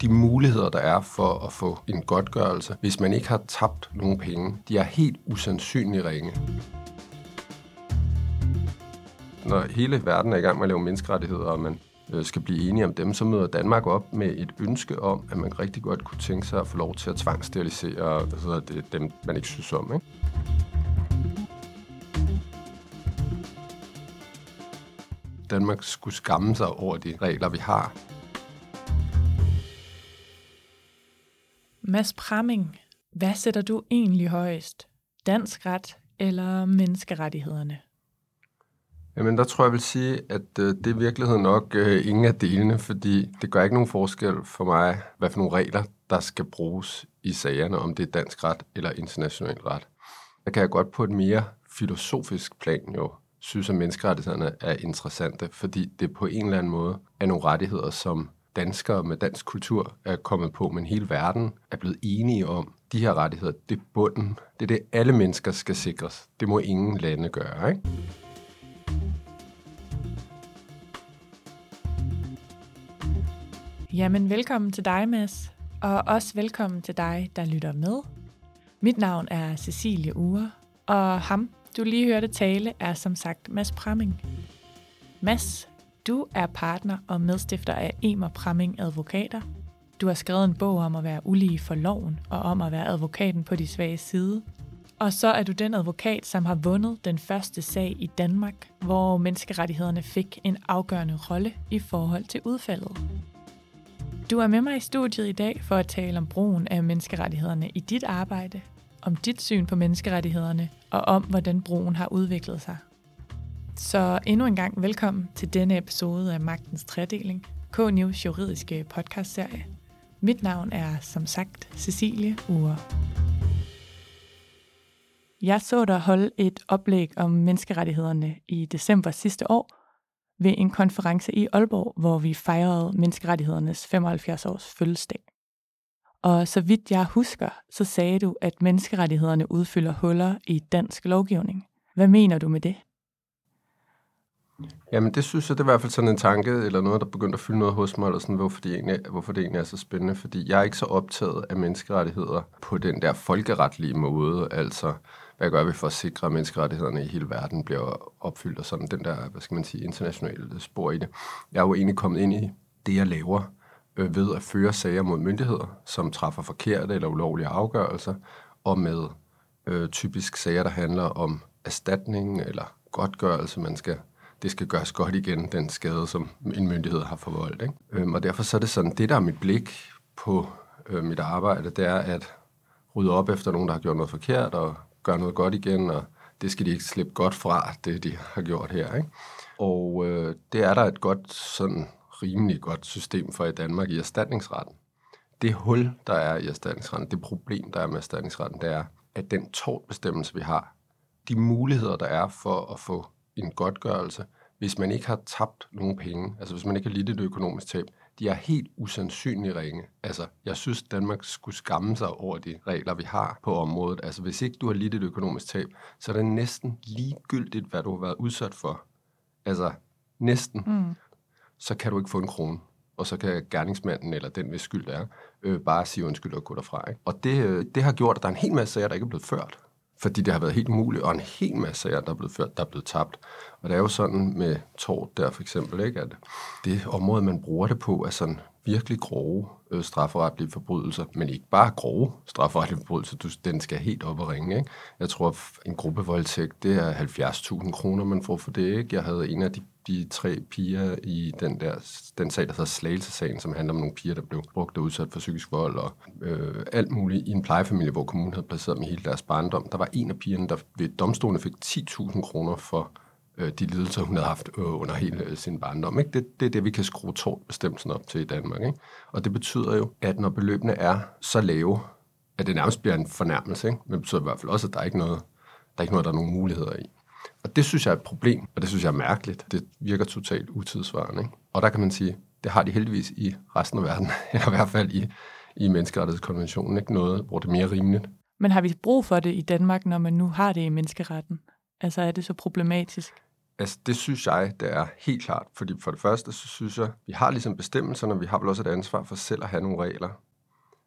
de muligheder, der er for at få en godtgørelse, hvis man ikke har tabt nogen penge, de er helt usandsynligt ringe. Når hele verden er i gang med at lave menneskerettigheder, og man øh, skal blive enige om dem, så møder Danmark op med et ønske om, at man rigtig godt kunne tænke sig at få lov til at tvangssterilisere altså, hvad hedder det, dem, man ikke synes om. Ikke? Danmark skulle skamme sig over de regler, vi har. Mads Pramming, hvad sætter du egentlig højest? Dansk ret eller menneskerettighederne? Jamen, der tror jeg vil sige, at øh, det er i virkeligheden nok øh, ingen af delene, fordi det gør ikke nogen forskel for mig, hvad for nogle regler, der skal bruges i sagerne, om det er dansk ret eller international ret. Der kan jeg godt på et mere filosofisk plan jo synes, at menneskerettighederne er interessante, fordi det på en eller anden måde er nogle rettigheder, som danskere med dansk kultur er kommet på, men hele verden er blevet enige om. De her rettigheder, det er bunden. Det er det, alle mennesker skal sikres. Det må ingen lande gøre, ikke? Jamen, velkommen til dig, Mads. Og også velkommen til dig, der lytter med. Mit navn er Cecilie Ure, og ham, du lige hørte tale, er som sagt Mads Pramming. Mads, du er partner og medstifter af Emer Pramming Advokater. Du har skrevet en bog om at være ulige for loven og om at være advokaten på de svage side. Og så er du den advokat, som har vundet den første sag i Danmark, hvor menneskerettighederne fik en afgørende rolle i forhold til udfaldet. Du er med mig i studiet i dag for at tale om brugen af menneskerettighederne i dit arbejde, om dit syn på menneskerettighederne og om, hvordan brugen har udviklet sig. Så endnu en gang velkommen til denne episode af Magtens Tredeling, K-News juridiske podcastserie. Mit navn er som sagt Cecilie Ure. Jeg så dig holde et oplæg om menneskerettighederne i december sidste år ved en konference i Aalborg, hvor vi fejrede menneskerettighedernes 75 års fødselsdag. Og så vidt jeg husker, så sagde du, at menneskerettighederne udfylder huller i dansk lovgivning. Hvad mener du med det? Jamen det synes jeg, det er i hvert fald sådan en tanke, eller noget, der begyndte at fylde noget hos mig, eller sådan, hvorfor, det egentlig, hvorfor det egentlig er så spændende. Fordi jeg er ikke så optaget af menneskerettigheder på den der folkeretlige måde, altså hvad gør vi for at sikre, at menneskerettighederne i hele verden bliver opfyldt, og sådan den der, hvad skal man sige, internationale spor i det. Jeg er jo egentlig kommet ind i det, jeg laver, øh, ved at føre sager mod myndigheder, som træffer forkerte eller ulovlige afgørelser, og med øh, typisk sager, der handler om erstatning eller godtgørelse, man skal det skal gøres godt igen, den skade, som en myndighed har forvoldt. Ikke? Øhm, og derfor så er det sådan, det der er mit blik på øh, mit arbejde, det er at rydde op efter nogen, der har gjort noget forkert, og gøre noget godt igen, og det skal de ikke slippe godt fra, det de har gjort her. Ikke? Og øh, det er der et godt, sådan rimelig godt system for i Danmark i erstatningsretten. Det hul, der er i erstatningsretten, det problem, der er med erstatningsretten, det er, at den tårtbestemmelse, vi har, de muligheder, der er for at få en godtgørelse, hvis man ikke har tabt nogen penge, altså hvis man ikke har lidt et økonomisk tab, de er helt usandsynligt ringe. Altså, jeg synes, Danmark skulle skamme sig over de regler, vi har på området. Altså, hvis ikke du har lidt et økonomisk tab, så er det næsten ligegyldigt, hvad du har været udsat for. Altså, næsten. Mm. Så kan du ikke få en krone. Og så kan gerningsmanden, eller den, hvis skyld er, øh, bare sige undskyld og gå derfra. Ikke? Og det, øh, det har gjort, at der er en hel masse sager, der ikke er blevet ført fordi det har været helt umuligt, og en hel masse sager, der er blevet ført, der er blevet tabt. Og det er jo sådan med tort der for eksempel, ikke, at det område, man bruger det på, er sådan virkelig grove øh, strafferetlige forbrydelser, men ikke bare grove strafferetlige forbrydelser, du, den skal helt op og ringe. Ikke? Jeg tror, en gruppevoldtægt, det er 70.000 kroner, man får for det. Ikke? Jeg havde en af de de tre piger i den der den sag, der hedder Slagelse-sagen, som handler om nogle piger, der blev brugt og udsat for psykisk vold og øh, alt muligt i en plejefamilie, hvor kommunen havde placeret dem i hele deres barndom. Der var en af pigerne, der ved domstolen fik 10.000 kroner for øh, de lidelser, hun havde haft øh, under hele øh, sin barndom. Ikke? Det, det er det, vi kan skrue tårtbestemmelsen op til i Danmark. Ikke? Og det betyder jo, at når beløbene er så lave, at det nærmest bliver en fornærmelse, ikke? men det betyder i hvert fald også, at der er ikke noget, der er ikke noget, der er nogen muligheder i. Og det synes jeg er et problem, og det synes jeg er mærkeligt. Det virker totalt utidsvarende. Ikke? Og der kan man sige, det har de heldigvis i resten af verden, eller i hvert fald i, i menneskerettighedskonventionen. Ikke noget, hvor det er mere rimeligt. Men har vi brug for det i Danmark, når man nu har det i menneskeretten? Altså er det så problematisk? Altså, det synes jeg, det er helt klart. Fordi for det første, så synes jeg, vi har ligesom bestemmelserne, vi har vel også et ansvar for selv at have nogle regler.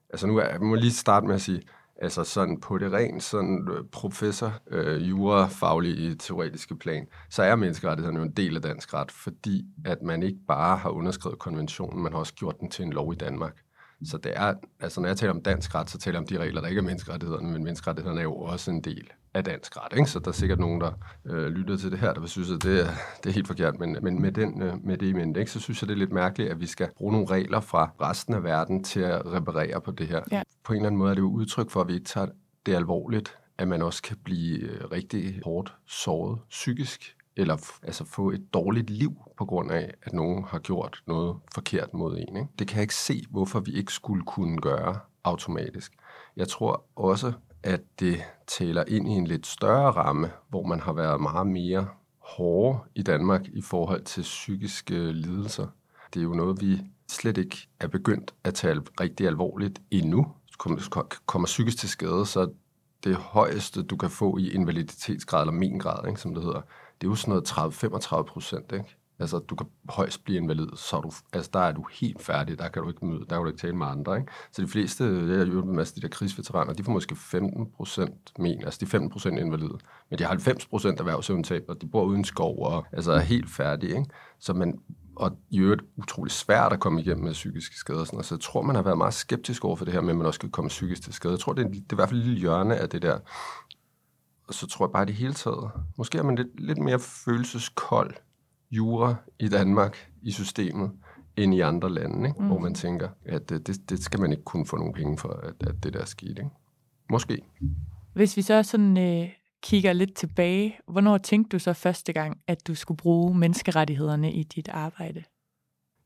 Altså nu er, jeg må lige starte med at sige, altså sådan på det rent sådan øh, professor, øh, jurafaglig i teoretiske plan, så er menneskerettighederne jo en del af dansk ret, fordi at man ikke bare har underskrevet konventionen, man har også gjort den til en lov i Danmark. Så det er, altså når jeg taler om dansk ret, så taler jeg om de regler, der ikke er menneskerettighederne, men menneskerettighederne er jo også en del af dansk ret. Ikke? Så der er sikkert nogen, der øh, lytter til det her, der vil synes, at det er, det er helt forkert. Men, men med, den, øh, med det i mente, ikke? så synes jeg, det er lidt mærkeligt, at vi skal bruge nogle regler fra resten af verden til at reparere på det her. Ja. På en eller anden måde er det jo udtryk for, at vi ikke tager det alvorligt, at man også kan blive øh, rigtig hårdt såret psykisk eller altså få et dårligt liv på grund af, at nogen har gjort noget forkert mod en. Ikke? Det kan jeg ikke se, hvorfor vi ikke skulle kunne gøre automatisk. Jeg tror også, at det taler ind i en lidt større ramme, hvor man har været meget mere hårde i Danmark i forhold til psykiske lidelser. Det er jo noget, vi slet ikke er begyndt at tale rigtig alvorligt endnu. Kommer psykisk til skade, så det højeste, du kan få i invaliditetsgrad, eller mengrad, ikke, som det hedder, det er jo sådan noget 30-35 procent, ikke? Altså, du kan højst blive invalid, så er du, altså, der er du helt færdig, der kan du ikke møde, der kan du ikke tale med andre, ikke? Så de fleste, det er jo en masse de der krigsveteraner, de får måske 15 procent men, altså de 15 procent invalide, men de har 90 procent erhvervsevntab, og de bor uden skov, og altså er helt færdige, ikke? Så man, og i øvrigt utrolig svært at komme igennem med psykiske skader. Sådan, så jeg tror, man har været meget skeptisk over for det her med, at man også kan komme psykisk til skade. Jeg tror, det er, det er i hvert fald et lille hjørne af det der. Og så tror jeg bare det hele taget. Måske er man lidt, lidt mere følelseskold jura i Danmark i systemet, end i andre lande, ikke? Mm. hvor man tænker, at det, det, det skal man ikke kunne få nogle penge for, at, at det der er sket. Ikke? Måske. Hvis vi så sådan øh, kigger lidt tilbage, hvornår tænkte du så første gang, at du skulle bruge menneskerettighederne i dit arbejde?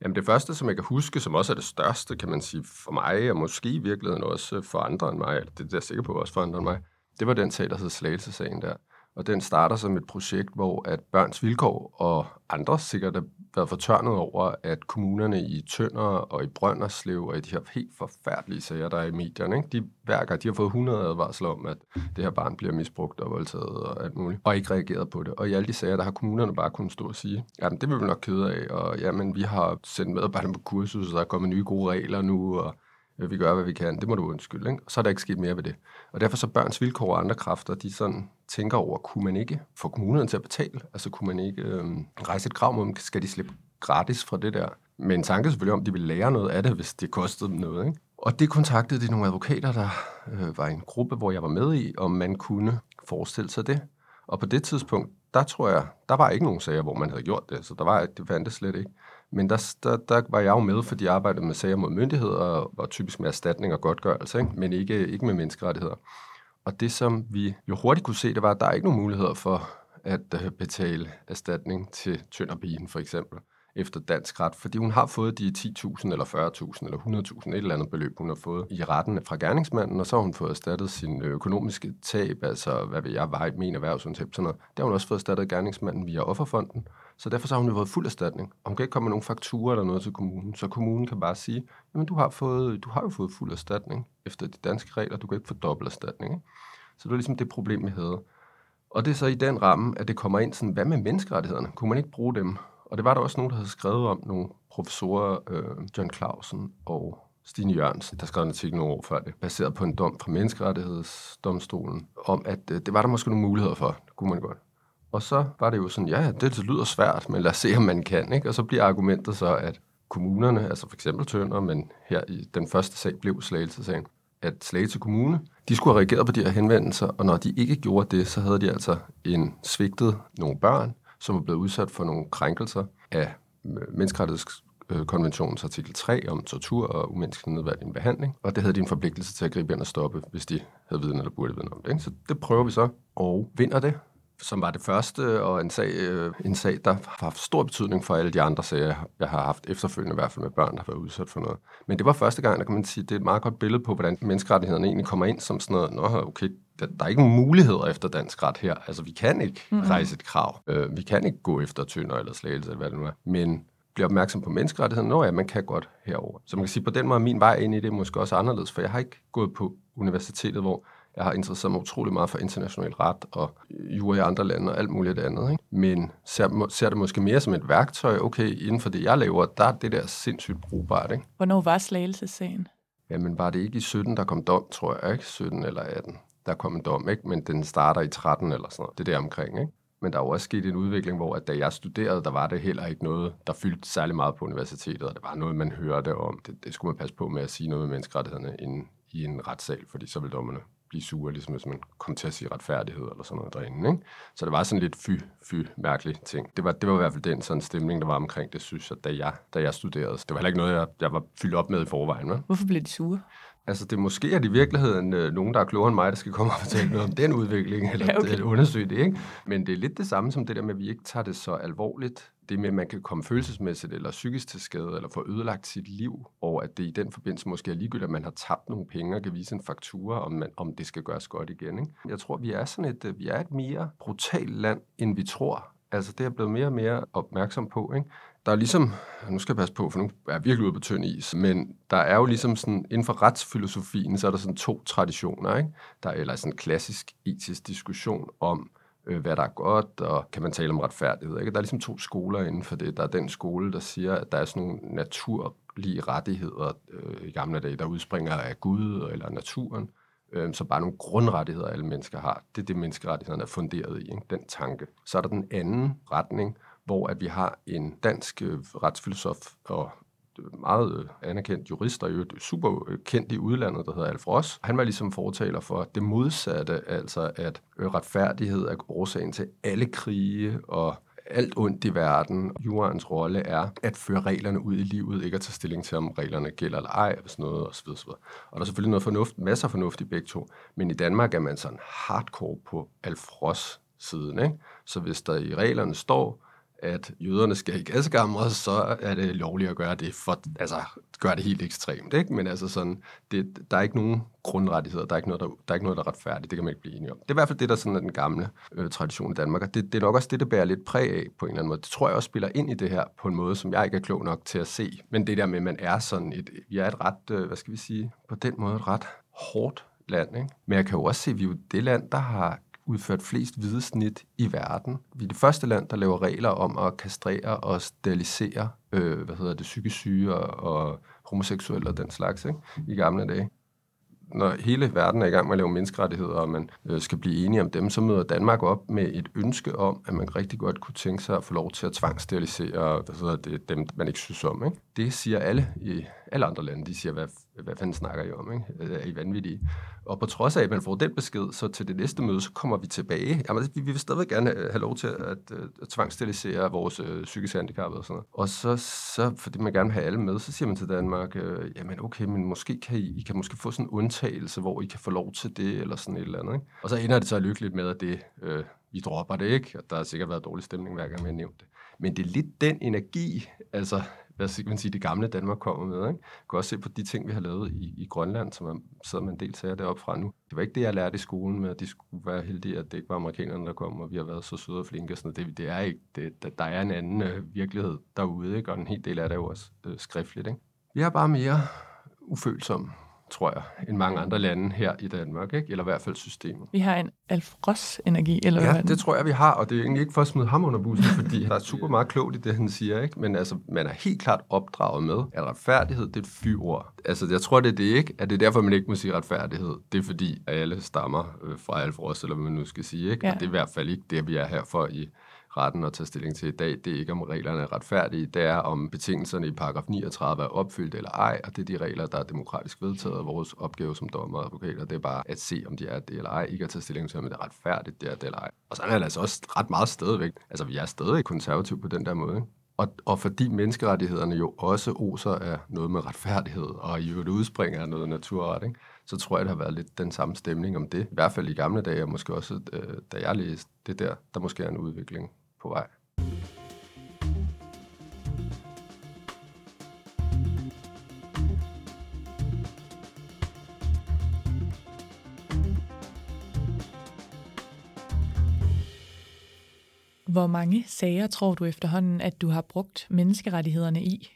Jamen det første, som jeg kan huske, som også er det største, kan man sige, for mig, og måske i virkeligheden også for andre end mig, det er jeg sikker på også for andre end mig, det var den sag, der hed Slagelse-sagen der. Og den starter som et projekt, hvor at Børns Vilkår og andre sikkert har været fortørnet over, at kommunerne i Tønder og i Brønderslev og i de her helt forfærdelige sager, der er i medierne, ikke? de hver gang de har fået 100 advarsler om, at det her barn bliver misbrugt og voldtaget og alt muligt, og ikke reageret på det. Og i alle de sager, der har kommunerne bare kunnet stå og sige, ja, det vil vi nok kede af, og jamen, vi har sendt medarbejderne på kursus, og der er kommet nye gode regler nu, og Øh, vi gør, hvad vi kan, det må du undskylde. Ikke? Og så er der ikke sket mere ved det. Og derfor så børns vilkår og andre kræfter, de sådan tænker over, kunne man ikke få kommunerne til at betale? Altså kunne man ikke øh, rejse et krav mod dem? Skal de slippe gratis fra det der? Men en tanke selvfølgelig om, de ville lære noget af det, hvis det kostede dem noget. Ikke? Og det kontaktede de nogle advokater, der øh, var en gruppe, hvor jeg var med i, om man kunne forestille sig det. Og på det tidspunkt, der tror jeg, der var ikke nogen sager, hvor man havde gjort det, så der var, det fandtes slet ikke. Men der, der, der var jeg jo med, fordi jeg arbejdede med sager mod myndigheder, og, og typisk med erstatning og godtgørelse, ikke? men ikke, ikke med menneskerettigheder. Og det, som vi jo hurtigt kunne se, det var, at der er ikke nogen muligheder for at øh, betale erstatning til Tønderbigen, for eksempel, efter dansk ret, fordi hun har fået de 10.000 eller 40.000 eller 100.000, et eller andet beløb, hun har fået i retten fra gerningsmanden, og så har hun fået erstattet sin økonomiske tab, altså hvad vil jeg, vej, men erhvervsundtab, sådan noget. Det har hun også fået erstattet gerningsmanden via offerfonden, så derfor så har hun jo fået fuld erstatning. Og hun kan ikke komme med nogen fakturer eller noget til kommunen. Så kommunen kan bare sige, jamen du har, fået, du har jo fået fuld erstatning efter de danske regler. Du kan ikke få dobbelt erstatning. Ikke? Så det var ligesom det problem, vi havde. Og det er så i den ramme, at det kommer ind sådan, hvad med menneskerettighederne? Kunne man ikke bruge dem? Og det var der også nogen, der havde skrevet om, nogle professorer, øh, John Clausen og Stine Jørgensen, der skrev en artikel nogle år før det, baseret på en dom fra Menneskerettighedsdomstolen, om at øh, det var der måske nogle muligheder for. Det kunne man godt. Og så var det jo sådan, ja, det lyder svært, men lad os se, om man kan. Ikke? Og så bliver argumentet så, at kommunerne, altså for eksempel Tønder, men her i den første sag blev Slagelse-sagen, at Slagelse Kommune, de skulle have reageret på de her henvendelser, og når de ikke gjorde det, så havde de altså en svigtet nogle børn, som var blevet udsat for nogle krænkelser af menneskerettighedskonventionens artikel 3 om tortur og umenneskelig nedværdigende behandling, og det havde de en forpligtelse til at gribe ind og stoppe, hvis de havde viden eller burde vide om det. Ikke? Så det prøver vi så, og vinder det, som var det første, og en sag, øh, en sag, der har haft stor betydning for alle de andre sager, jeg har haft efterfølgende, i hvert fald med børn, der har været udsat for noget. Men det var første gang, der kan man sige, det er et meget godt billede på, hvordan menneskerettighederne egentlig kommer ind som sådan noget, nå, okay, der, der er ikke muligheder efter dansk ret her. Altså, vi kan ikke mm-hmm. rejse et krav. Øh, vi kan ikke gå efter tynder eller slagelse, eller hvad det nu er. Men bliver opmærksom på menneskerettigheden, når ja, man kan godt herover. Så man kan sige, på den måde min vej ind i det måske også anderledes, for jeg har ikke gået på universitetet, hvor Jeg har interesseret mig utrolig meget for international ret og jura i andre lande og alt muligt andet. Ikke? Men ser, ser det måske mere som et værktøj. Okay, inden for det, jeg laver, der er det der sindssygt brugbart. Ikke? Hvornår var slagelsesagen? Jamen var det ikke i 17, der kom dom, tror jeg, ikke? 17 eller 18, der kom en dom, ikke? Men den starter i 13 eller sådan noget. Det der omkring, ikke? Men der er jo også sket en udvikling, hvor at da jeg studerede, der var det heller ikke noget, der fyldte særlig meget på universitetet, og det var noget, man hørte om. Det, det skulle man passe på med at sige noget med menneskerettighederne inden, i en retssal, fordi så vil dommerne blive sure, ligesom hvis man kom til at sige retfærdighed eller sådan noget derinde. Ikke? Så det var sådan lidt fy, fy mærkelig ting. Det var, det var i hvert fald den sådan stemning, der var omkring det, synes jeg, da jeg, da jeg studerede. Det var heller ikke noget, jeg, jeg var fyldt op med i forvejen. Med. Hvorfor blev de sure? Altså, det måske er det i virkeligheden øh, nogen, der er klogere end mig, der skal komme og fortælle noget om den udvikling, eller ja, okay. undersøge det, ikke? Men det er lidt det samme som det der med, at vi ikke tager det så alvorligt. Det med, at man kan komme følelsesmæssigt eller psykisk til skade, eller få ødelagt sit liv, og at det i den forbindelse måske er ligegyldigt, at man har tabt nogle penge og kan vise en faktura, om, man, om det skal gøres godt igen. Ikke? Jeg tror, vi er sådan et, øh, vi er et mere brutalt land, end vi tror. Altså, det er blevet mere og mere opmærksom på, ikke? Der er ligesom, nu skal jeg passe på, for nu er jeg virkelig ude på tynd is, men der er jo ligesom sådan, inden for retsfilosofien, så er der sådan to traditioner, ikke? Der er eller sådan en klassisk etisk diskussion om, øh, hvad der er godt, og kan man tale om retfærdighed, ikke? Der er ligesom to skoler inden for det. Der er den skole, der siger, at der er sådan nogle naturlige rettigheder øh, i gamle dage, der udspringer af Gud eller naturen, øh, så bare nogle grundrettigheder, alle mennesker har. Det er det, menneskerettighederne er funderet i, ikke? den tanke. Så er der den anden retning, hvor at vi har en dansk øh, retsfilosof og øh, meget øh, anerkendt jurist, og jo super øh, kendt i udlandet, der hedder Alf Ross. Han var ligesom fortaler for det modsatte, altså at retfærdighed er årsagen til alle krige og alt ondt i verden. Jurens rolle er at føre reglerne ud i livet, ikke at tage stilling til, om reglerne gælder eller ej, og sådan noget, osv. osv. Og der er selvfølgelig noget fornuft, masser af fornuft i begge to, men i Danmark er man sådan hardcore på Alf Ross siden, ikke? Så hvis der i reglerne står, at jøderne skal i gaskammer, så er det lovligt at gøre det, for, altså gøre det helt ekstremt, ikke? Men altså sådan, det, der er ikke nogen grundrettigheder, der er ikke noget, der, der, er ikke noget, der er retfærdigt, det kan man ikke blive enige om. Det er i hvert fald det, der sådan er den gamle øh, tradition i Danmark, og det, det er nok også det, der bærer lidt præg af på en eller anden måde. Det tror jeg også spiller ind i det her på en måde, som jeg ikke er klog nok til at se. Men det der med, at man er sådan et, vi er et ret, øh, hvad skal vi sige, på den måde et ret hårdt land, ikke? Men jeg kan jo også se, at vi er jo det land, der har udført flest hvide snit i verden. Vi er det første land, der laver regler om at kastrere og sterilisere øh, hvad hedder det, psykisk syge og, og homoseksuelle og den slags ikke? i gamle dage når hele verden er i gang med at lave menneskerettigheder, og man øh, skal blive enige om dem, så møder Danmark op med et ønske om, at man rigtig godt kunne tænke sig at få lov til at tvangsterilisere hvad hedder det, dem, man ikke synes om. Ikke? Det siger alle i alle andre lande. De siger, hvad, hvad fanden snakker I om? Ikke? Øh, er I vanvittige? Og på trods af, at man får den besked, så til det næste møde, så kommer vi tilbage. Jamen, altså, vi, vi vil stadig gerne have lov til at, at, at tvangssterilisere vores øh, psykisk handicappede og sådan noget. Og så, så, fordi man gerne vil have alle med, så siger man til Danmark, øh, jamen okay, men måske kan I, I kan måske få sådan en undtagelse, hvor I kan få lov til det, eller sådan et eller andet. Ikke? Og så ender det så lykkeligt med, at det, øh, vi dropper det ikke, og der har sikkert været dårlig stemning hver gang, jeg nævnt det. Men det er lidt den energi, altså hvad man sige, det gamle Danmark kommer med. Ikke? Jeg kan også se på de ting, vi har lavet i, i Grønland, som man sidder med en del sager deroppe fra nu. Det var ikke det, jeg lærte i skolen med, at de skulle være heldige, at det ikke var amerikanerne, der kom, og vi har været så søde og flinke. Sådan, det, det er ikke, det, der er en anden øh, virkelighed derude, ikke? og en hel del af det er jo også øh, skriftligt. Ikke? Vi er bare mere ufølsomme tror jeg, end mange andre lande her i Danmark, ikke? eller i hvert fald systemet. Vi har en Alf Ross-energi, eller Ja, hvad? det tror jeg, vi har, og det er egentlig ikke for at smide ham under bussen, fordi der er super meget klogt i det, han siger, ikke? men altså, man er helt klart opdraget med, at retfærdighed, det er et fyord. Altså, jeg tror, det er det ikke, at det er derfor, man ikke må sige retfærdighed. Det er fordi, alle stammer øh, fra Alf Ross, eller hvad man nu skal sige, ikke? Ja. og det er i hvert fald ikke det, vi er her for i retten at tage stilling til i dag, det er ikke om reglerne er retfærdige, det er om betingelserne i paragraf 39 er opfyldt eller ej, og det er de regler, der er demokratisk vedtaget, og vores opgave som dommer og advokater, det er bare at se, om de er det eller ej, ikke at tage stilling til, om det er retfærdigt, det er det eller ej. Og sådan er det altså også ret meget stadigvæk. Altså, vi er stadig konservative på den der måde. Ikke? Og, og fordi menneskerettighederne jo også oser af noget med retfærdighed, og i øvrigt udspringer af noget naturret, ikke? så tror jeg, det har været lidt den samme stemning om det. I hvert fald i gamle dage, og måske også øh, da jeg læste det der, der måske er en udvikling på vej. Hvor mange sager tror du efterhånden, at du har brugt menneskerettighederne i?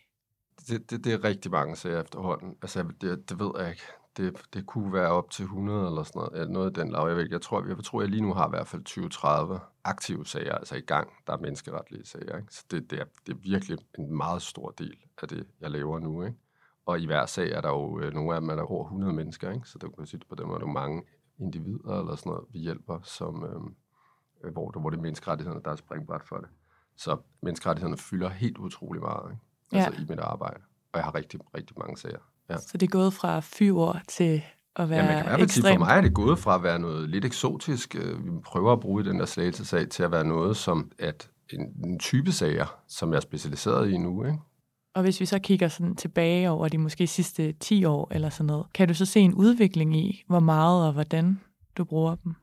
Det, det, det er rigtig mange sager efterhånden. Altså, det, det ved jeg ikke det, det kunne være op til 100 eller sådan noget, noget af den lav. Jeg, ved, jeg, tror, jeg tror, jeg lige nu har i hvert fald 20-30 aktive sager, altså i gang, der er menneskeretlige sager. Ikke? Så det, det, er, det er virkelig en meget stor del af det, jeg laver nu. Ikke? Og i hver sag er der jo, øh, nogle af dem er der over 100 mennesker, ikke? så det kan sige, på dem er der mange individer eller sådan noget, vi hjælper, som, øhm, øh, hvor, hvor det er menneskerettighederne, der er springbræt for det. Så menneskerettighederne fylder helt utrolig meget ikke? Altså ja. i mit arbejde. Og jeg har rigtig, rigtig mange sager. Ja. Så det er gået fra fyr til at være ja, man kan i hvert sige, for mig er det gået fra at være noget lidt eksotisk. Øh, vi prøver at bruge den der slagelsesag til at være noget som at en, en type sager, som jeg er specialiseret i nu. Ikke? Og hvis vi så kigger sådan tilbage over de måske sidste 10 år eller sådan noget, kan du så se en udvikling i, hvor meget og hvordan du bruger dem?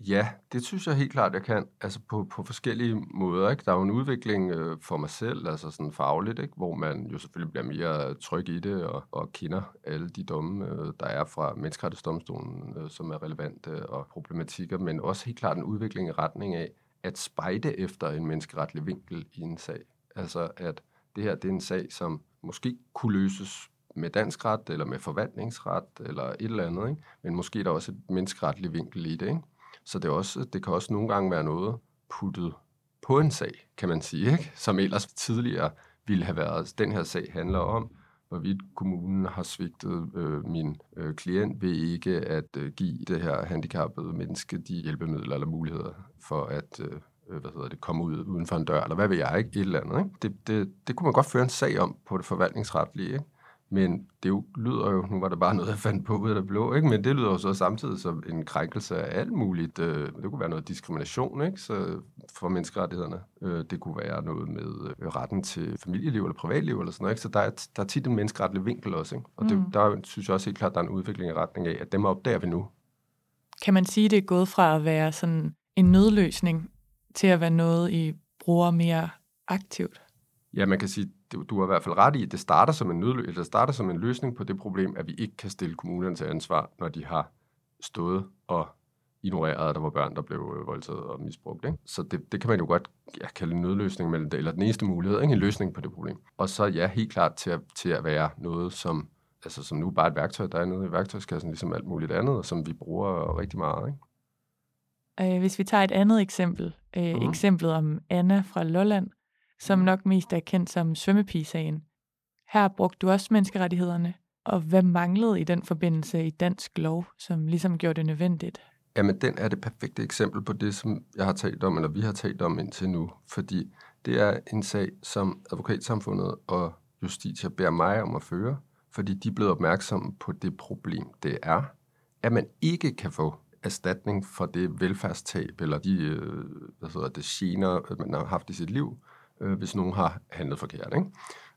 Ja, det synes jeg helt klart, jeg kan. Altså på, på forskellige måder. Ikke? Der er jo en udvikling øh, for mig selv, altså sådan fagligt, ikke? hvor man jo selvfølgelig bliver mere tryg i det og, og kender alle de domme, øh, der er fra menneskerettighedsdomstolen, øh, som er relevante og problematikker, men også helt klart en udvikling i retning af at spejde efter en menneskeretlig vinkel i en sag. Altså at det her det er en sag, som måske kunne løses med dansk ret, eller med forvaltningsret, eller et eller andet, ikke? men måske er der også et menneskeretlig vinkel i det. Ikke? Så det, er også, det kan også nogle gange være noget puttet på en sag, kan man sige, ikke? som ellers tidligere ville have været. Den her sag handler om, hvorvidt kommunen har svigtet øh, min øh, klient ved ikke at øh, give det her handicappede menneske de hjælpemidler eller muligheder for at øh, øh hvad hedder det, komme ud uden for en dør, eller hvad ved jeg, ikke? et eller andet. Ikke? Det, det, det kunne man godt føre en sag om på det forvaltningsretlige, ikke? Men det jo, lyder jo, nu var det bare noget, jeg fandt på ud af det blå, ikke? men det lyder jo så samtidig som en krænkelse af alt muligt. Øh, det kunne være noget diskrimination ikke? Så for menneskerettighederne. Øh, det kunne være noget med øh, retten til familieliv eller privatliv eller sådan noget. Ikke? Så der er, der er tit en menneskeretlig vinkel også. Ikke? Og det, mm. der synes jeg også helt klart, der er en udvikling i retning af, at dem opdager vi nu. Kan man sige, at det er gået fra at være sådan en nødløsning til at være noget, I bruger mere aktivt? Ja, man kan sige, du har i hvert fald ret i, at det starter som en, nødlø- eller starter som en løsning på det problem, at vi ikke kan stille kommunerne til ansvar, når de har stået og ignoreret, at der var børn, der blev øh, voldtaget og misbrugt. Ikke? Så det, det kan man jo godt ja, kalde en nødløsning, eller den eneste mulighed, ikke? en løsning på det problem. Og så ja, helt klart til at, til at være noget, som, altså, som nu bare et værktøj, der er nede i værktøjskassen, ligesom alt muligt andet, og som vi bruger rigtig meget. Ikke? Øh, hvis vi tager et andet eksempel, øh, mm. eksemplet om Anna fra Lolland, som nok mest er kendt som svømmepigesagen. Her brugte du også menneskerettighederne, og hvad manglede i den forbindelse i dansk lov, som ligesom gjorde det nødvendigt? Jamen, den er det perfekte eksempel på det, som jeg har talt om, eller vi har talt om indtil nu, fordi det er en sag, som advokatsamfundet og Justitia beder mig om at føre, fordi de er blevet opmærksomme på det problem, det er, at man ikke kan få erstatning for det velfærdstab, eller de øh, hvad hedder det, gener, man har haft i sit liv, øh, hvis nogen har handlet forkert. Ikke?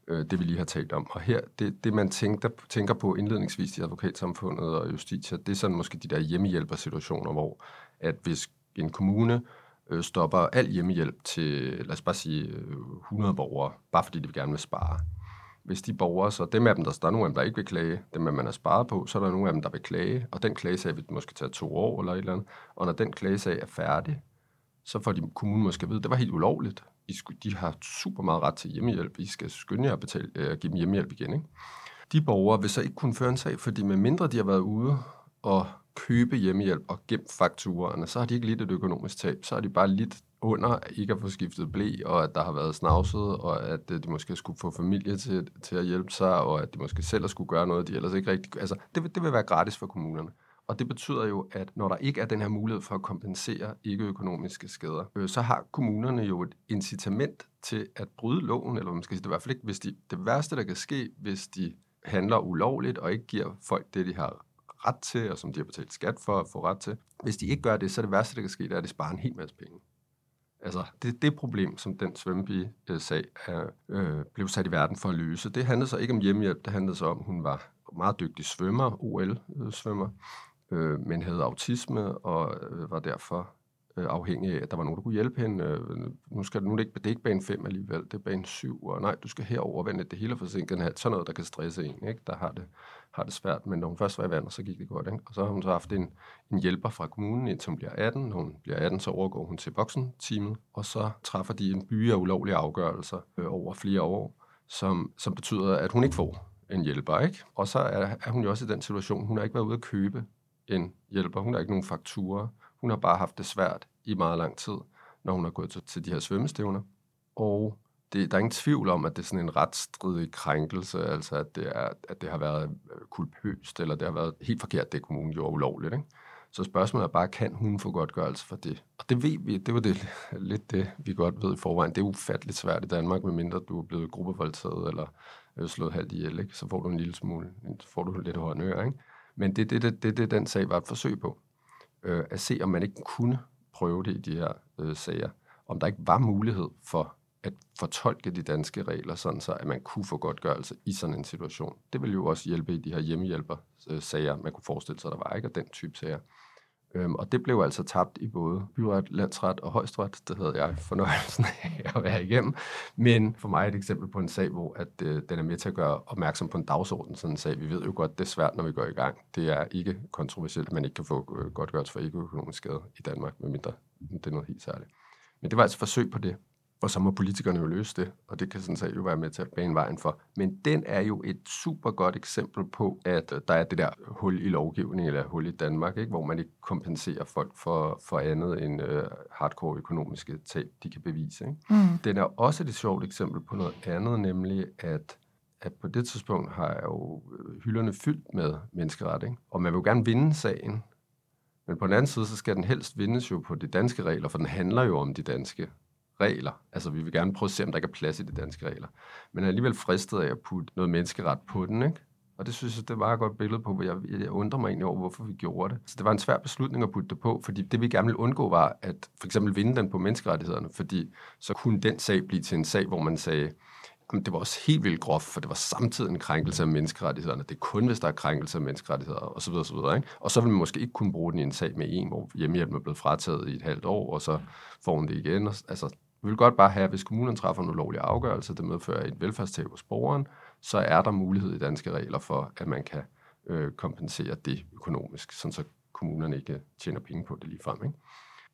Øh, det vi lige har talt om. Og her, det, det man tænker, tænker på indledningsvis i advokatsamfundet og justitia, det er sådan måske de der hjemmehjælpersituationer, hvor at hvis en kommune øh, stopper al hjemmehjælp til, lad os bare sige, øh, 100 borgere, bare fordi de vil gerne vil spare. Hvis de borgere, så dem af dem, der, der er nogle af dem, der ikke vil klage, dem man har sparet på, så er der nogle af dem, der vil klage, og den klagesag vil måske tage to år eller et eller andet. Og når den klagesag er færdig, så får de kommunen måske at vide, at det var helt ulovligt. I skulle, de har super meget ret til hjemmehjælp. I skal skynde jer at betale, øh, give dem hjemmehjælp igen. Ikke? De borgere vil så ikke kunne føre en sag, fordi med mindre de har været ude og købe hjemmehjælp og gemt fakturerne, så har de ikke lidt et økonomisk tab. Så har de bare lidt under at ikke at få skiftet blæ, og at der har været snavset, og at øh, de måske skulle få familie til, til at hjælpe sig, og at de måske selv skulle gøre noget, de ellers ikke rigtig... Altså, det, det vil være gratis for kommunerne. Og det betyder jo, at når der ikke er den her mulighed for at kompensere ikke-økonomiske skader, øh, så har kommunerne jo et incitament til at bryde loven, eller man skal sige, det er i hvert fald ikke, hvis de, det værste, der kan ske, hvis de handler ulovligt og ikke giver folk det, de har ret til, og som de har betalt skat for at få ret til. Hvis de ikke gør det, så er det værste, der kan ske, det er, at de sparer en hel masse penge. Altså, det, det problem, som den svømmepige-sag øh, øh, blev sat i verden for at løse, det handlede så ikke om hjemmehjælp, det handlede så om, at hun var meget dygtig svømmer, OL-svømmer, øh, men havde autisme og øh, var derfor øh, afhængig af, at der var nogen, der kunne hjælpe hende. Øh, nu, skal, nu er det, ikke, det er ikke bane 5 alligevel, det er bane 7, og nej, du skal herover vende det hele forsinket. Sådan noget, der kan stresse en, ikke? der har det, har det svært. Men når hun først var i vandet, så gik det godt. Ikke? Og så har hun så haft en, en hjælper fra kommunen, indtil hun bliver 18. Når hun bliver 18, så overgår hun til voksenteamet, og så træffer de en by af ulovlige afgørelser øh, over flere år, som, som betyder, at hun ikke får en hjælper, ikke? Og så er, er hun jo også i den situation, hun har ikke været ude at købe en hjælper. Hun har ikke nogen fakturer. Hun har bare haft det svært i meget lang tid, når hun har gået til, til de her svømmestævner. Og det, der er ingen tvivl om, at det er sådan en retsstridig krænkelse, altså at det, er, at det har været øh, kulpøst, eller det har været helt forkert, det kommunen gjorde ulovligt. Ikke? Så spørgsmålet er bare, kan hun få godtgørelse for det? Og det ved vi, det var det, lidt det, vi godt ved i forvejen. Det er ufatteligt svært i Danmark, medmindre du er blevet gruppevoldtaget eller øh, slået halvt ihjel, ikke? så får du en lille smule, så får du lidt håndør, ikke? Men det er det, det, det, det, den sag var et forsøg på. Øh, at se, om man ikke kunne prøve det i de her øh, sager. Om der ikke var mulighed for at fortolke de danske regler, sådan så at man kunne få godtgørelse i sådan en situation. Det ville jo også hjælpe i de her hjemmehjælper-sager, man kunne forestille sig, der var ikke, og den type sager. Øhm, og det blev altså tabt i både byret, landsret og højstret. Det havde jeg fornøjelsen af at være igennem. Men for mig er et eksempel på en sag, hvor at, øh, den er med til at gøre opmærksom på en dagsorden. Sådan en sag. Vi ved jo godt, det er svært, når vi går i gang. Det er ikke kontroversielt, at man ikke kan få øh, godtgørelse for ikke-økonomisk skade i Danmark, medmindre det er noget helt særligt. Men det var altså forsøg på det og så må politikerne jo løse det, og det kan sådan set jo være med til at bane vejen for. Men den er jo et super godt eksempel på, at øh, der er det der hul i lovgivningen, eller hul i Danmark, ikke? hvor man ikke kompenserer folk for, for andet end uh, hardcore økonomiske tab, de kan bevise. Ikke? Mm. Den er også et sjovt eksempel på noget andet, nemlig at at på det tidspunkt har jeg jo øh, hylderne fyldt med menneskeret, ikke? og man vil jo gerne vinde sagen, men på den anden side, så skal den helst vindes jo på de danske regler, for den handler jo om de danske regler. Altså, vi vil gerne prøve at se, om der ikke er plads i de danske regler. Men er alligevel fristet af at putte noget menneskeret på den, ikke? Og det synes jeg, det var et godt billede på, hvor jeg, jeg undrer mig egentlig over, hvorfor vi gjorde det. Så det var en svær beslutning at putte det på, fordi det vi gerne ville undgå var, at for eksempel vinde den på menneskerettighederne, fordi så kunne den sag blive til en sag, hvor man sagde, jamen, det var også helt vildt groft, for det var samtidig en krænkelse af menneskerettighederne. Det er kun, hvis der er krænkelse af menneskerettigheder, osv. videre. Ikke? Og så vil man måske ikke kunne bruge den i en sag med en, hvor hjemmehjælpen er blevet frataget i et halvt år, og så får hun det igen. Altså, vi vil godt bare have, at hvis kommunen træffer en ulovlig afgørelse, der medfører et velfærdstab hos borgeren, så er der mulighed i danske regler for, at man kan øh, kompensere det økonomisk, sådan så kommunerne ikke øh, tjener penge på det ligefrem. Ikke?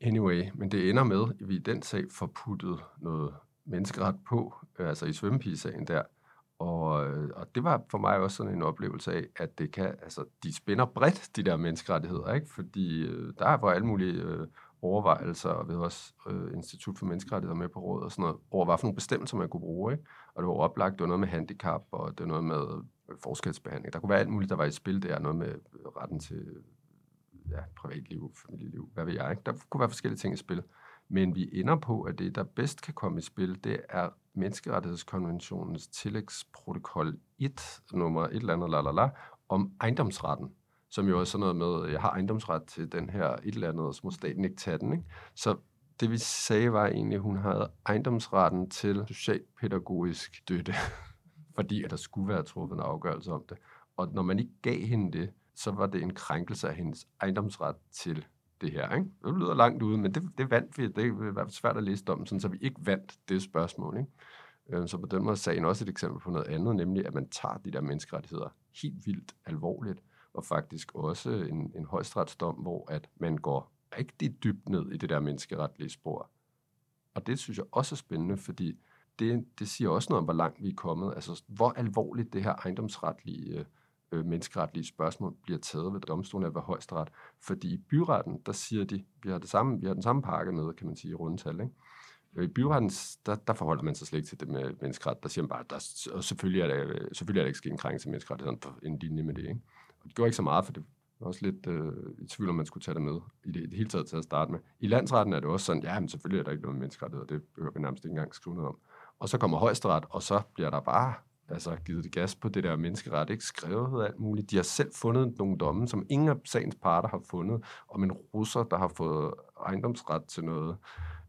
Anyway, men det ender med, at vi i den sag får puttet noget menneskeret på, øh, altså i svømmepigesagen der, og, øh, og det var for mig også sådan en oplevelse af, at det kan, altså, de spænder bredt, de der menneskerettigheder, ikke? fordi øh, der er for alle mulige øh, overvejelser, og vi havde også øh, Institut for Menneskerettigheder med på råd og sådan noget, over hvad for nogle bestemmelser man kunne bruge. Ikke? Og det var oplagt, det var noget med handicap, og det var noget med øh, forskelsbehandling. Der kunne være alt muligt, der var i spil der, noget med øh, retten til ja, privatliv, familieliv, hvad ved jeg. Ikke? Der kunne være forskellige ting i spil. Men vi ender på, at det, der bedst kan komme i spil, det er Menneskerettighedskonventionens tillægsprotokol 1, nummer et eller andet, la, la, la, om ejendomsretten som jo er sådan noget med, jeg har ejendomsret til den her et eller andet, og så må staten ikke tage den. Ikke? Så det vi sagde var egentlig, at hun havde ejendomsretten til socialpædagogisk støtte, fordi at der skulle være truffet en afgørelse om det. Og når man ikke gav hende det, så var det en krænkelse af hendes ejendomsret til det her. Ikke? Det lyder langt ude, men det, det vandt vi. Det var svært at læse om, sådan, så vi ikke vandt det spørgsmål. Ikke? Øh, så på den måde er sagen også et eksempel på noget andet, nemlig at man tager de der menneskerettigheder helt vildt alvorligt og faktisk også en, en højstretsdom, hvor at man går rigtig dybt ned i det der menneskeretlige spor. Og det synes jeg også er spændende, fordi det, det siger også noget om, hvor langt vi er kommet. Altså, hvor alvorligt det her ejendomsretlige, øh, øh menneskeretlige spørgsmål bliver taget ved domstolen af ved højesteret. Fordi i byretten, der siger de, vi har, det samme, vi har den samme pakke med, kan man sige, i rundtal. Ikke? Øh, I byretten, der, der forholder man sig slet ikke til det med menneskeret. Der siger man bare, der, og selvfølgelig er, der, øh, selvfølgelig er der ikke sket en krænkelse af menneskeret, sådan en linje med det. Ikke? Det gjorde ikke så meget, for det var også lidt øh, i tvivl, om man skulle tage det med i det, i det hele taget til at starte med. I landsretten er det også sådan, ja, men selvfølgelig er der ikke noget menneskerettighed, det behøver vi nærmest ikke engang skrive noget om. Og så kommer højesteret, og så bliver der bare altså, givet det gas på det der menneskeret, ikke skrevet alt muligt. De har selv fundet nogle domme, som ingen af sagens parter har fundet, om en russer, der har fået ejendomsret til noget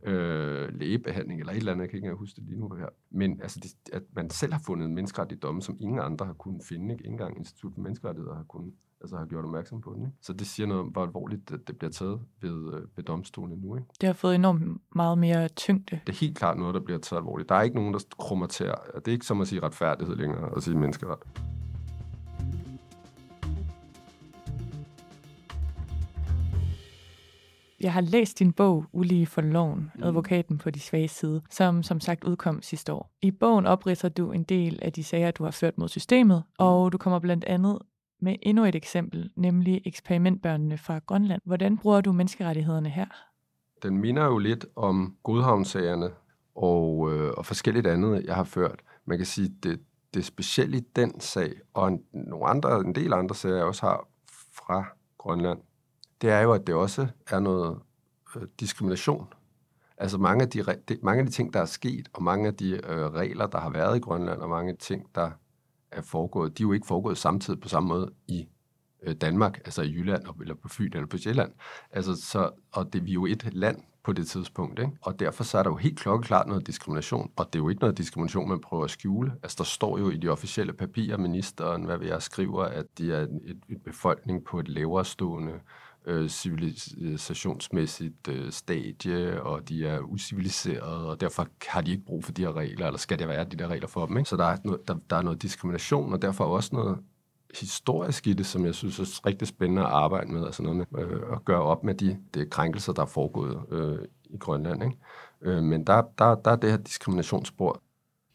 øh, lægebehandling eller et eller andet, jeg kan ikke huske det lige nu her. Men altså, de, at man selv har fundet en menneskerettig domme, som ingen andre har kunnet finde, ikke? Engang Institut for Menneskerettigheder har kunnet altså har gjort opmærksom på den. Ikke? Så det siger noget om, hvor alvorligt det, det bliver taget ved, øh, ved domstolen nu. Ikke? Det har fået enormt meget mere tyngde. Det er helt klart noget, der bliver taget alvorligt. Der er ikke nogen, der krummer til. Det er ikke som at sige retfærdighed længere, at sige menneskeret. Jeg har læst din bog, Ulige for loven, advokaten på de svage side, som som sagt udkom sidste år. I bogen opridser du en del af de sager, du har ført mod systemet, og du kommer blandt andet med endnu et eksempel, nemlig eksperimentbørnene fra Grønland. Hvordan bruger du menneskerettighederne her? Den minder jo lidt om godhavnsagerne og, øh, og forskelligt andet, jeg har ført. Man kan sige, det, det specielle i den sag, og en, nogle andre, en del andre sager, jeg også har fra Grønland, det er jo, at det også er noget øh, diskrimination. Altså mange af, de, de, mange af de ting, der er sket, og mange af de øh, regler, der har været i Grønland, og mange ting, der er foregået, de er jo ikke foregået samtidig på samme måde i øh, Danmark, altså i Jylland, eller på Fyn, eller på Sjælland. Altså, så, og det, vi er jo et land på det tidspunkt, ikke? og derfor så er der jo helt klokkeklart noget diskrimination, og det er jo ikke noget diskrimination, man prøver at skjule. Altså, der står jo i de officielle papirer, ministeren, hvad vi jeg skriver, at de er et, et befolkning på et lavere stående øh, Øh, civilisationsmæssigt øh, stadie, og de er usiviliserede, og derfor har de ikke brug for de her regler, eller skal det være de der regler for dem. Ikke? Så der er, noget, der, der er noget diskrimination, og derfor også noget historisk i det, som jeg synes er rigtig spændende at arbejde med, altså noget med øh, at gøre op med de, de krænkelser, der er foregået øh, i Grønland. Ikke? Øh, men der, der, der er det her diskriminationsspor.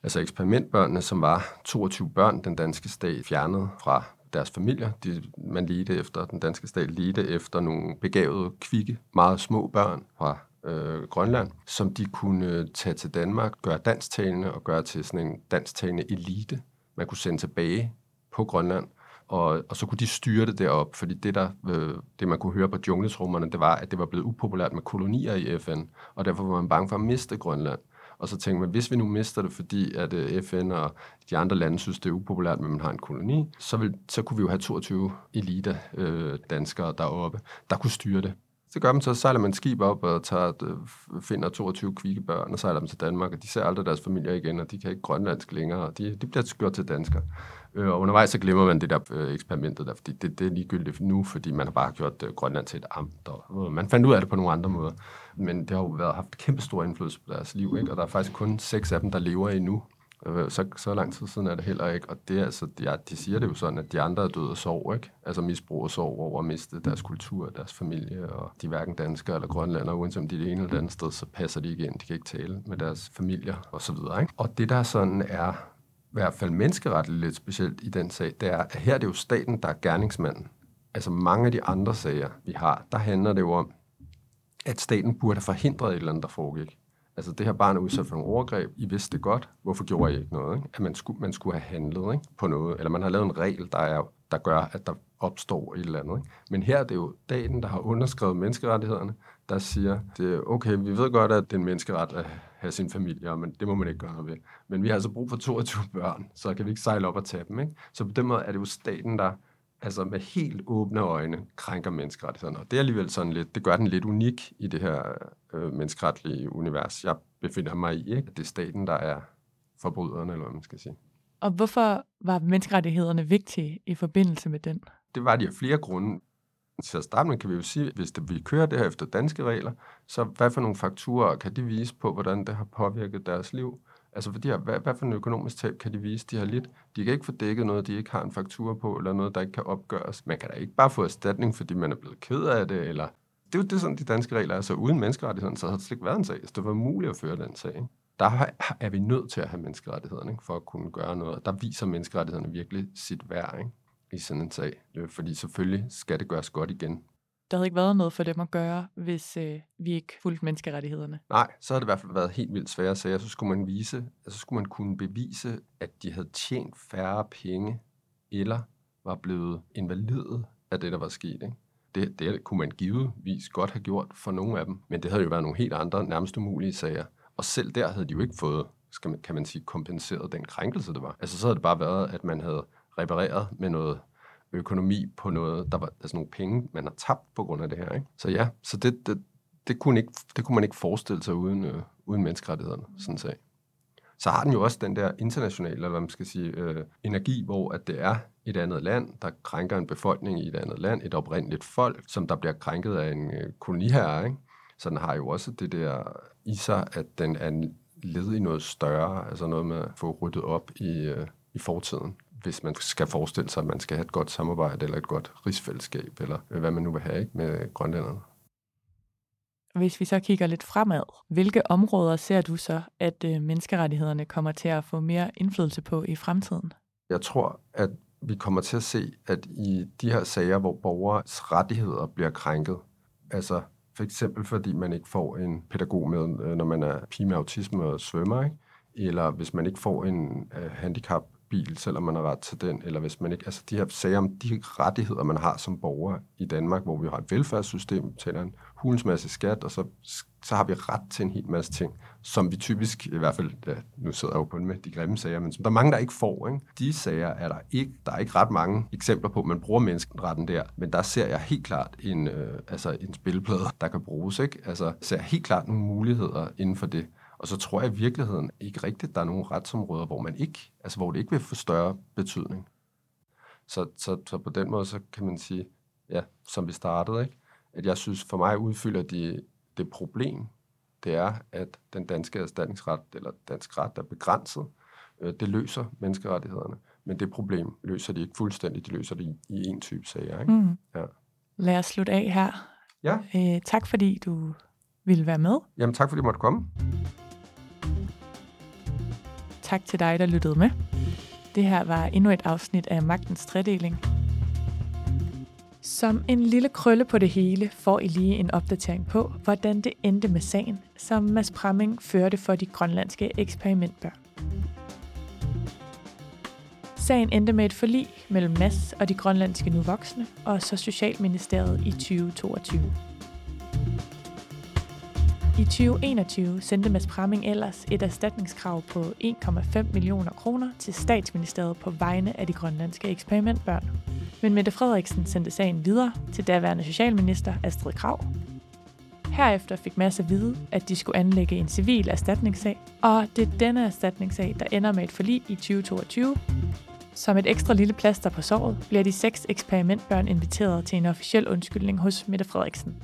Altså eksperimentbørnene, som var 22 børn, den danske stat fjernede fra deres familier. De, man ledte efter, den danske stat ledte efter nogle begavede, kvikke, meget små børn fra øh, Grønland, som de kunne øh, tage til Danmark, gøre dansktalende og gøre til sådan en dansktalende elite, man kunne sende tilbage på Grønland. Og, og så kunne de styre det derop, fordi det, der, øh, det man kunne høre på jungletrummerne, det var, at det var blevet upopulært med kolonier i FN, og derfor var man bange for at miste Grønland. Og så tænkte man, hvis vi nu mister det, fordi at øh, FN og de andre lande synes, det er upopulært, men man har en koloni, så, vil, så kunne vi jo have 22 elite øh, danskere deroppe, der kunne styre det. Så gør man så, sejler man skib op og tager, øh, finder 22 kvikke børn og sejler dem til Danmark, og de ser aldrig deres familier igen, og de kan ikke grønlandsk længere, og de, de bliver gjort til danskere. Øh, og undervejs så glemmer man det der eksperimentet der, fordi det, det er ligegyldigt nu, fordi man har bare gjort Grønland til et amt, og man fandt ud af det på nogle andre måder. Men det har jo været, haft kæmpe stor indflydelse på deres liv, ikke? og der er faktisk kun seks af dem, der lever endnu. Øh, så, så lang tid siden er det heller ikke, og det er, altså, de, de siger det jo sådan, at de andre er døde af sorg, ikke? Altså misbrug og sorg over at miste deres kultur, deres familie, og de er hverken danskere eller grønlandere, uanset om de er det ene eller andet sted, så passer de ikke ind, de kan ikke tale med deres familier og så videre, ikke? Og det der sådan er i hvert fald menneskeretligt lidt specielt i den sag, det er, at her er det jo staten, der er gerningsmanden. Altså mange af de andre sager, vi har, der handler det jo om, at staten burde have forhindret et eller andet, der foregik. Altså det her barn er udsat for nogle overgreb, I vidste det godt, hvorfor gjorde I ikke noget? Ikke? At man skulle, man skulle have handlet ikke? på noget, eller man har lavet en regel, der, er, der gør, at der opstår et eller andet. Ikke? Men her er det jo staten, der har underskrevet menneskerettighederne, der siger, det er okay, vi ved godt, at det er en menneskeret at have sin familie, men det må man ikke gøre noget ved. Men vi har altså brug for 22 børn, så kan vi ikke sejle op og tage dem. Ikke? Så på den måde er det jo staten, der altså med helt åbne øjne krænker menneskerettighederne. Og det er alligevel sådan lidt, det gør den lidt unik i det her øh, menneskeretlige univers, jeg befinder mig i. Ikke? Det er staten, der er forbryderne, eller hvad man skal sige. Og hvorfor var menneskerettighederne vigtige i forbindelse med den? Det var de af flere grunde. Til at starte med kan vi jo sige, hvis det, vi kører det her efter danske regler, så hvad for nogle fakturer kan de vise på, hvordan det har påvirket deres liv? Altså, for de hvad, hvad for en økonomisk tab kan de vise, de har lidt? De kan ikke få dækket noget, de ikke har en faktura på, eller noget, der ikke kan opgøres. Man kan da ikke bare få erstatning, fordi man er blevet ked af det, eller... Det er jo det, sådan de danske regler er. Så uden menneskerettighederne, så har det slet ikke været en sag. Så det var muligt at føre den sag. Ikke? Der er vi nødt til at have menneskerettighederne, ikke? for at kunne gøre noget. Der viser menneskerettighederne virkelig sit værd ikke? i sådan en sag. Øh, fordi selvfølgelig skal det gøres godt igen der havde ikke været noget for dem at gøre, hvis øh, vi ikke fulgte menneskerettighederne. Nej, så har det i hvert fald været helt vildt svære sager. Så skulle man vise, altså skulle man kunne bevise, at de havde tjent færre penge, eller var blevet invalidet af det, der var sket. Ikke? Det, det kunne man givetvis godt have gjort for nogle af dem, men det havde jo været nogle helt andre, nærmest umulige sager. Og selv der havde de jo ikke fået, skal man, kan man sige, kompenseret den krænkelse, det var. Altså så havde det bare været, at man havde repareret med noget økonomi på noget, der var altså nogle penge, man har tabt på grund af det her. Ikke? Så ja, så det, det, det, kunne, ikke, det kunne man ikke forestille sig uden, øh, uden menneskerettighederne, sådan sag. Så har den jo også den der internationale, eller hvad man skal sige, øh, energi, hvor at det er et andet land, der krænker en befolkning i et andet land, et oprindeligt folk, som der bliver krænket af en øh, koloniherre. Ikke? Så den har jo også det der i sig, at den er led i noget større, altså noget med at få ryddet op i, øh, i fortiden hvis man skal forestille sig, at man skal have et godt samarbejde, eller et godt rigsfællesskab, eller hvad man nu vil have ikke, med grønlænderne. Hvis vi så kigger lidt fremad, hvilke områder ser du så, at øh, menneskerettighederne kommer til at få mere indflydelse på i fremtiden? Jeg tror, at vi kommer til at se, at i de her sager, hvor borgers rettigheder bliver krænket, altså for eksempel fordi man ikke får en pædagog med, øh, når man er pige med autisme og svømmer, ikke? eller hvis man ikke får en uh, handicap bil, selvom man har ret til den, eller hvis man ikke, altså de her sager om de rettigheder, man har som borger i Danmark, hvor vi har et velfærdssystem, tæller en hulens masse skat, og så, så har vi ret til en hel masse ting, som vi typisk, i hvert fald, ja, nu sidder jeg jo på med de grimme sager, men som der er mange, der ikke får. Ikke? De sager er der ikke, der er ikke ret mange eksempler på, at man bruger menneskeretten der, men der ser jeg helt klart en, øh, altså en spilplade, der kan bruges. Ikke? Altså ser jeg helt klart nogle muligheder inden for det. Og så tror jeg i virkeligheden ikke rigtigt, at der er nogle retsområder, hvor man ikke, altså hvor det ikke vil få større betydning. Så, så, så på den måde, så kan man sige, ja, som vi startede, ikke? at jeg synes, for mig udfylder de det problem, det er, at den danske erstatningsret, eller dansk ret, er begrænset. Øh, det løser menneskerettighederne, men det problem løser de ikke fuldstændigt. De løser det i, i en type sager. Ikke? Mm. Ja. Lad os slutte af her. Ja. Øh, tak fordi du ville være med. Jamen tak fordi du måtte komme tak til dig, der lyttede med. Det her var endnu et afsnit af Magtens Tredeling. Som en lille krølle på det hele får I lige en opdatering på, hvordan det endte med sagen, som Mads Pramming førte for de grønlandske eksperimentbørn. Sagen endte med et forlig mellem Mads og de grønlandske nu voksne, og så Socialministeriet i 2022. I 2021 sendte Mads Pramming ellers et erstatningskrav på 1,5 millioner kroner til statsministeriet på vegne af de grønlandske eksperimentbørn. Men Mette Frederiksen sendte sagen videre til daværende socialminister Astrid Krav. Herefter fik Mads at vide, at de skulle anlægge en civil erstatningssag, og det er denne erstatningssag, der ender med et forlig i 2022. Som et ekstra lille plaster på såret bliver de seks eksperimentbørn inviteret til en officiel undskyldning hos Mette Frederiksen.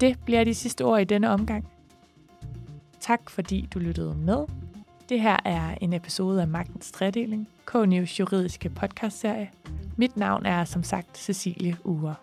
Det bliver de sidste ord i denne omgang. Tak fordi du lyttede med. Det her er en episode af Magtens Tredeling, K-News juridiske podcastserie. Mit navn er som sagt Cecilie Ure.